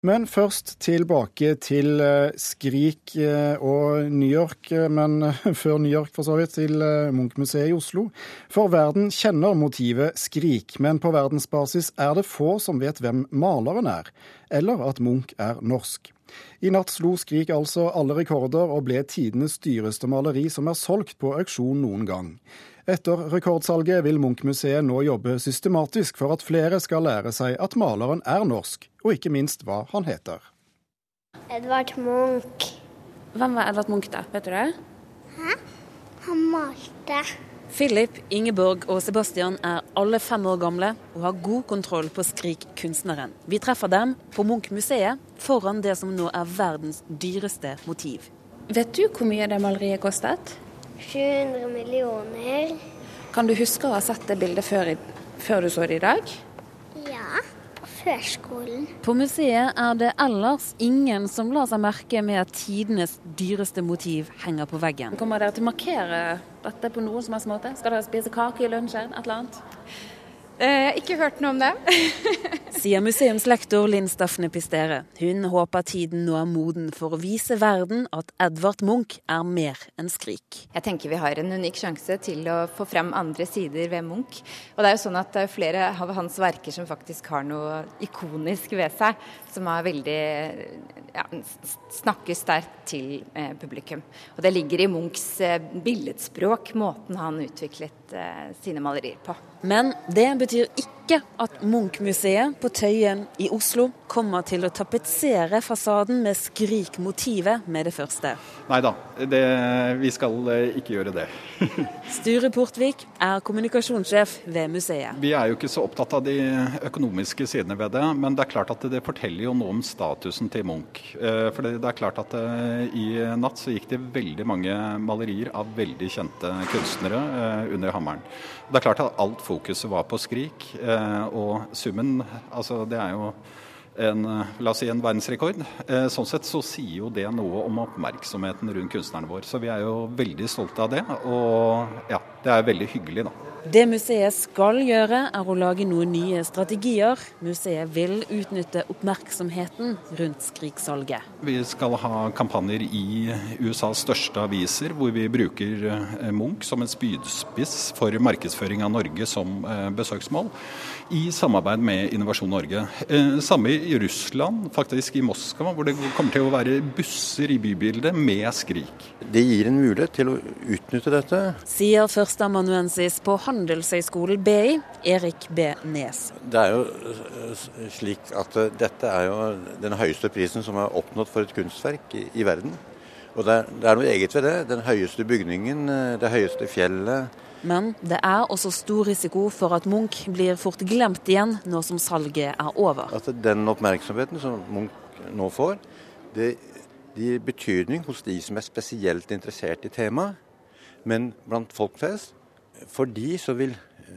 Men først tilbake til eh, Skrik eh, og New York, eh, men før New York for så vidt, til Munch-museet i Oslo. For verden kjenner motivet Skrik, men på verdensbasis er det få som vet hvem maleren er, eller at Munch er norsk. I natt slo Skrik altså alle rekorder og ble tidenes dyreste maleri som er solgt på auksjon noen gang. Etter rekordsalget vil Munch-museet nå jobbe systematisk for at flere skal lære seg at maleren er norsk, og ikke minst hva han heter. Edvard Munch. Hvem var Edvard Munch, da? Vet du det? Hæ? Han malte. Philip, Ingeborg og Sebastian er alle fem år gamle og har god kontroll på Skrik-kunstneren. Vi treffer dem på Munch-museet foran det som nå er verdens dyreste motiv. Vet du hvor mye det maleriet kostet? 700 millioner. Kan du huske å ha sett det bildet før, før du så det i dag? Ja, på førskolen. På museet er det ellers ingen som lar seg merke med at tidenes dyreste motiv henger på veggen. Kommer dere til å markere dette på noen som helst måte? Skal dere spise kake i lunsjen? Et eller annet? Eh, ikke hørt noe om det. Sier museumslektor Linn Staffne Pistere. Hun håper tiden nå er moden for å vise verden at Edvard Munch er mer enn Skrik. Jeg tenker vi har en unik sjanse til å få frem andre sider ved Munch. Og det er jo sånn at det er flere av hans verker som faktisk har noe ikonisk ved seg, som er veldig ja, snakker sterkt til eh, publikum. Og det ligger i Munchs eh, billedspråk, måten han utviklet eh, sine malerier på. Men det betyr ikke at Munch-museet på Tøyen i Oslo kommer til å tapetsere fasaden med Skrik-motivet med det første. Nei da, vi skal eh, ikke gjøre det. Sture Portvik er kommunikasjonssjef ved museet. Vi er jo ikke så opptatt av de økonomiske sidene ved det, men det er klart at det forteller jo noe om statusen til Munch. Eh, for det er klart at eh, i natt så gikk det veldig mange malerier av veldig kjente kunstnere under hammeren. Det er klart at alt fokuset var på Skrik, og summen, altså det er jo en, la oss si en verdensrekord. Eh, sånn sett så sier jo det noe om oppmerksomheten rundt kunstneren vår. Så vi er jo veldig stolte av det, og ja, det er veldig hyggelig, da. Det museet skal gjøre, er å lage noen nye strategier. Museet vil utnytte oppmerksomheten rundt Skrik-salget. Vi skal ha kampanjer i USAs største aviser, hvor vi bruker eh, Munch som en spydspiss for markedsføring av Norge som eh, besøksmål i samarbeid med Innovasjon Norge. Eh, samme i Russland, faktisk i Moskva, hvor det kommer til å være busser i bybildet med skrik. Det gir en mulighet til å utnytte dette. Sier førsteamanuensis på Handelshøyskolen BI, Erik B. Nes. Det er jo eh, slik at eh, dette er jo den høyeste prisen som er oppnådd for et kunstverk i, i verden. Og det er, det er noe eget ved det. Den høyeste bygningen, det høyeste fjellet men det er også stor risiko for at Munch blir fort glemt igjen nå som salget er over. At den oppmerksomheten som Munch nå får, det, det gir betydning hos de som er spesielt interessert i temaet. Men blant folk flest, for de så vil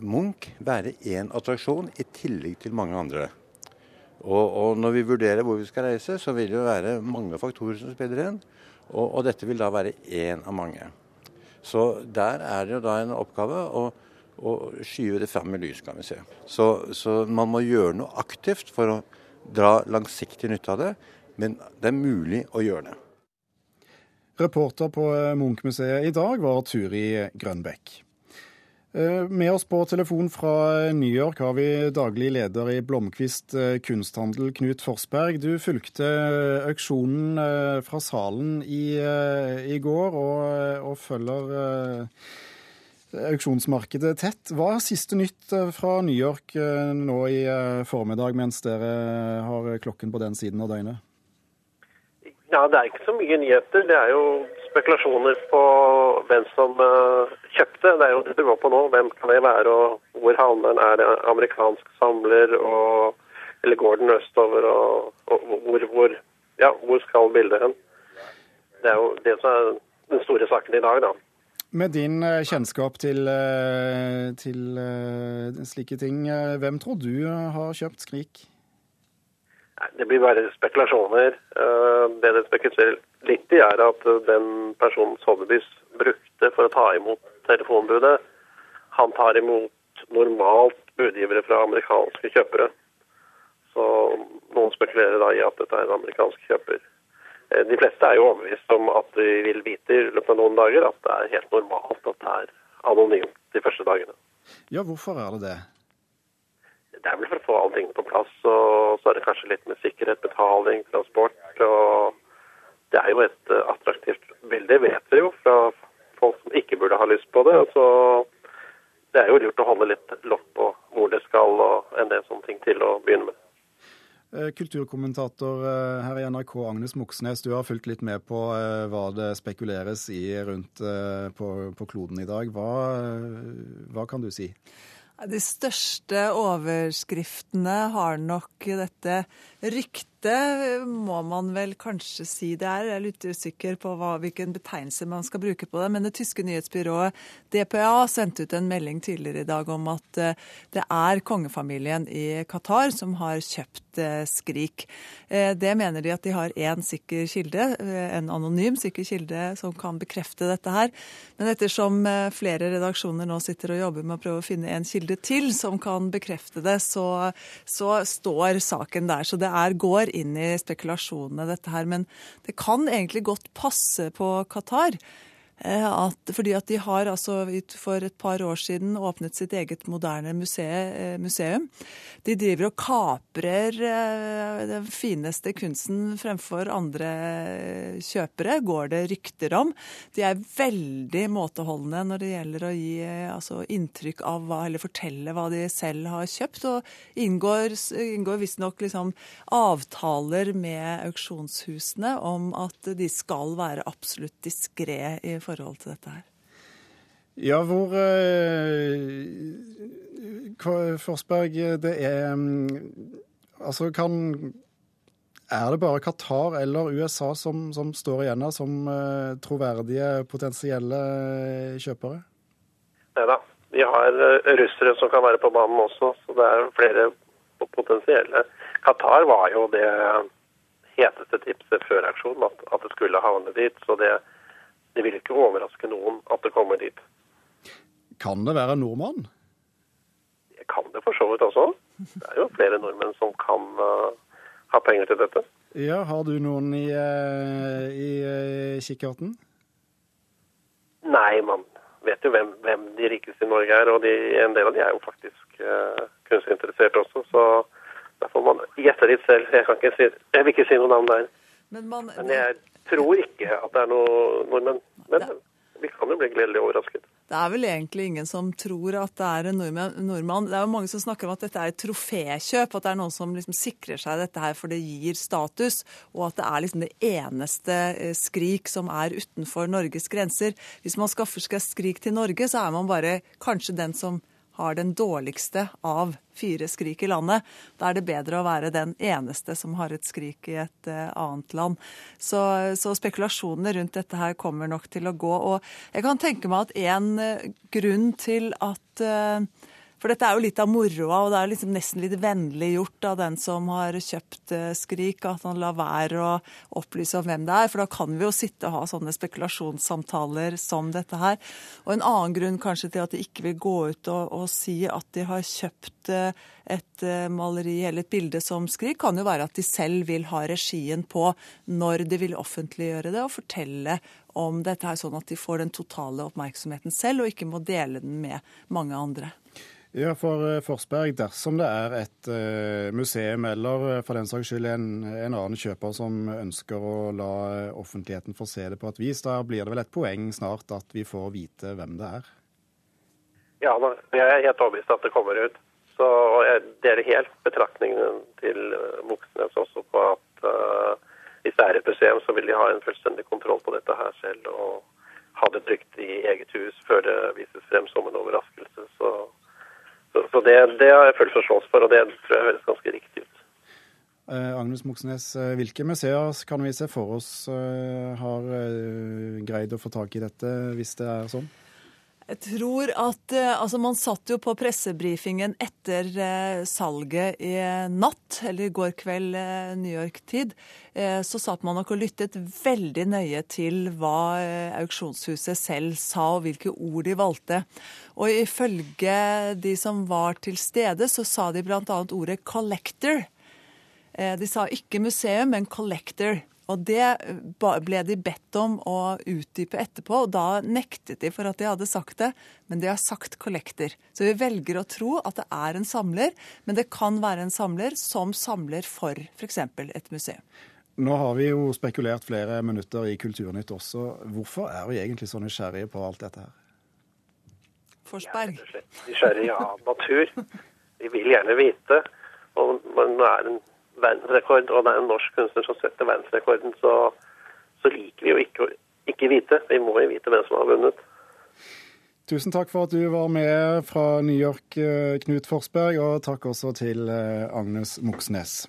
Munch være én attraksjon i tillegg til mange andre. Og, og, når vi vurderer hvor vi skal reise, så vil det jo være mange faktorer som spiller inn. Og, og dette vil da være én av mange. Så der er det jo da en oppgave å, å skyve det fram i lys, kan vi se. Så, så, man må gjøre noe aktivt for å dra langsiktig nytte av det, men det er mulig å gjøre det. Reporter på Munch-museet i dag var Turi Grønbekk. Eh, med oss på telefon fra New York har vi daglig leder i Blomkvist eh, kunsthandel, Knut Forsberg. Du fulgte eh, auksjonen fra salen i, i går og, og følger auksjonsmarkedet tett. Hva er siste nytt fra New York nå i formiddag, mens dere har klokken på den siden av døgnet? Ja, Det er ikke så mye nyheter. Det er jo spekulasjoner på hvem som uh, kjøpte. Det er jo det det går på nå. Hvem kan det være, og hvor handleren? Er det amerikansk samler, og, eller går den østover? Og, og hvor, hvor, ja, hvor skal bildet hen? Det er jo det som er den store saken i dag, da. Med din eh, kjennskap til, eh, til slike ting, hvem tror du har kjøpt Skrik? Det blir bare spekulasjoner. Eh, det det litt i, er at den personen Sotheby's brukte for å ta imot telefonbudet, han tar imot normalt budgivere fra amerikanske kjøpere. Så noen spekulerer da i at dette er en amerikansk kjøper. Eh, de fleste er jo overbevist om at de vil vite i løpet av noen dager at det er helt normalt at det er anonymt de første dagene. Ja, hvorfor er det det? Det er vel for å få alle tingene på plass, og så er det kanskje litt med sikkerhet, betaling, transport. og Det er jo et eh, attraktivt bilde, vet vi jo, fra folk som ikke burde ha lyst på det. Så det er jo lurt å holde litt lokk på hvor det skal, og en del sånne ting til å begynne med. Eh, kulturkommentator eh, her i NRK, Agnes Moxnes, du har fulgt litt med på hva det spekuleres i rundt på, på kloden i dag. Hva, hva kan du si? De største overskriftene har nok dette ryktet må man vel kanskje si det er. Jeg er litt usikker på hva, hvilken betegnelse man skal bruke på det. Men det tyske nyhetsbyrået DPA sendte ut en melding tidligere i dag om at eh, det er kongefamilien i Qatar som har kjøpt eh, Skrik. Eh, det mener de at de har én sikker kilde, en anonym sikker kilde, som kan bekrefte dette her. Men ettersom flere redaksjoner nå sitter og jobber med å prøve å finne en kilde til som kan bekrefte det, så, så står saken der. Så det er, går inn i spekulasjonene, dette her. Men det kan egentlig godt passe på Qatar. Eh, at, fordi at de har altså for et par år siden åpnet sitt eget moderne. Eh, museum. De driver og kaprer eh, den fineste kunsten fremfor andre kjøpere, går det rykter om. De er veldig måteholdne når det gjelder å gi altså, inntrykk av hva, eller fortelle hva de selv har kjøpt, og inngår, inngår visstnok liksom avtaler med auksjonshusene om at de skal være absolutt diskré i forhold til dette her? Ja, hvor eh, Forsberg, det er mm, Altså, kan Er det bare Qatar eller USA som, som står igjen her som uh, troverdige potensielle kjøpere? Nei da. Vi har russere som kan være på banen også, så det er flere potensielle. Qatar var jo det heteste tipset før aksjonen, at, at det skulle havne dit. så det det vil ikke overraske noen at det kommer dit. Kan det være en nordmann? Det kan det for så vidt også. Det er jo flere nordmenn som kan uh, ha penger til dette. Ja, Har du noen i, uh, i uh, kikkerten? Nei, man vet jo hvem, hvem, de rikeste i Norge er. Og de, en del av de er jo faktisk uh, kunstinteressert også, så da får man gjette litt selv. Jeg, si, jeg vil ikke si noe navn der. Men, man, Men jeg tror ikke at det er noe nordmenn. Men vi kan jo bli gledelig overrasket. Det er vel egentlig ingen som tror at det er en nordmann. Det er jo mange som snakker om at dette er et trofékjøp, at det er noen som liksom sikrer seg dette her for det gir status, og at det er liksom det eneste eh, Skrik som er utenfor Norges grenser. Hvis man skaffer seg Skrik til Norge, så er man bare kanskje den som har den dårligste av fire skrik i landet. Da er det bedre å være den eneste som har et skrik i et uh, annet land. Så, så, spekulasjonene rundt dette her kommer nok til å gå. Og jeg kan tenke meg at en uh, grunn til at uh, for dette er jo litt av moroa, og det er liksom nesten litt vennlig gjort av den som har kjøpt eh, Skrik, at han lar være å opplyse om hvem det er. For da kan vi jo sitte og ha sånne spekulasjonssamtaler som dette her. Og en annen grunn kanskje til at de ikke vil gå ut og, og si at de har kjøpt eh, et eh, maleri eller et bilde som Skrik, kan jo være at de selv vil ha regien på når de vil offentliggjøre det og fortelle om dette her, sånn at de får den totale oppmerksomheten selv, og ikke må dele den med mange andre. Ja, for eh, Forsberg, dersom det er et uh, museum eller eh, for den saks skyld en, en, annen kjøper som ønsker å la offentligheten få se det på et vis, da blir det vel et poeng snart at vi får vite hvem det er? Ja, jeg er helt overbevist at det kommer ut. Så jeg deler helt betraktningen til Moxnes også på at uh, hvis det er et museum, så vil de ha en fullstendig kontroll på dette her selv og ha det trygt i eget hus før det vises frem som en overraskelse. Så så, det, det, har jeg full forståelse for, og det tror jeg høres ganske riktig ut. Eh, Agnes Moxnes, eh, hvilke museer kan vi se for oss eh, har greid å få tak i dette, hvis det er sånn? Jeg tror at eh, Altså, man satt jo på pressebrifingen etter eh, salget i natt, eller i går kveld New York-tid. Så satt man nok og lyttet veldig nøye til hva auksjonshuset selv sa, og hvilke ord de valgte. Og ifølge de som var til stede, så sa de bl.a. ordet 'collector'. Eh, de sa ikke museum, men collector. Og det ble de bedt om å utdype etterpå, og da nektet de for at de hadde sagt det. Men de har sagt kollekter. Så vi velger å tro at det er en samler, men det kan være en samler som samler for f.eks. et museum. Nå har vi jo spekulert flere minutter i Kulturnytt også. Hvorfor er vi egentlig så nysgjerrige på alt dette her? Forsberg. Nysgjerrige av natur. Vi vil gjerne vite. Og, man er en verdensrekord, og det er en norsk kunstner som setter verdensrekorden, så, så liker vi jo ikke å ikke vite. Vi må jo vite hvem som har vunnet. Tusen takk for at du var med fra New York, Knut Forsberg, og takk også til Agnes Moxnes.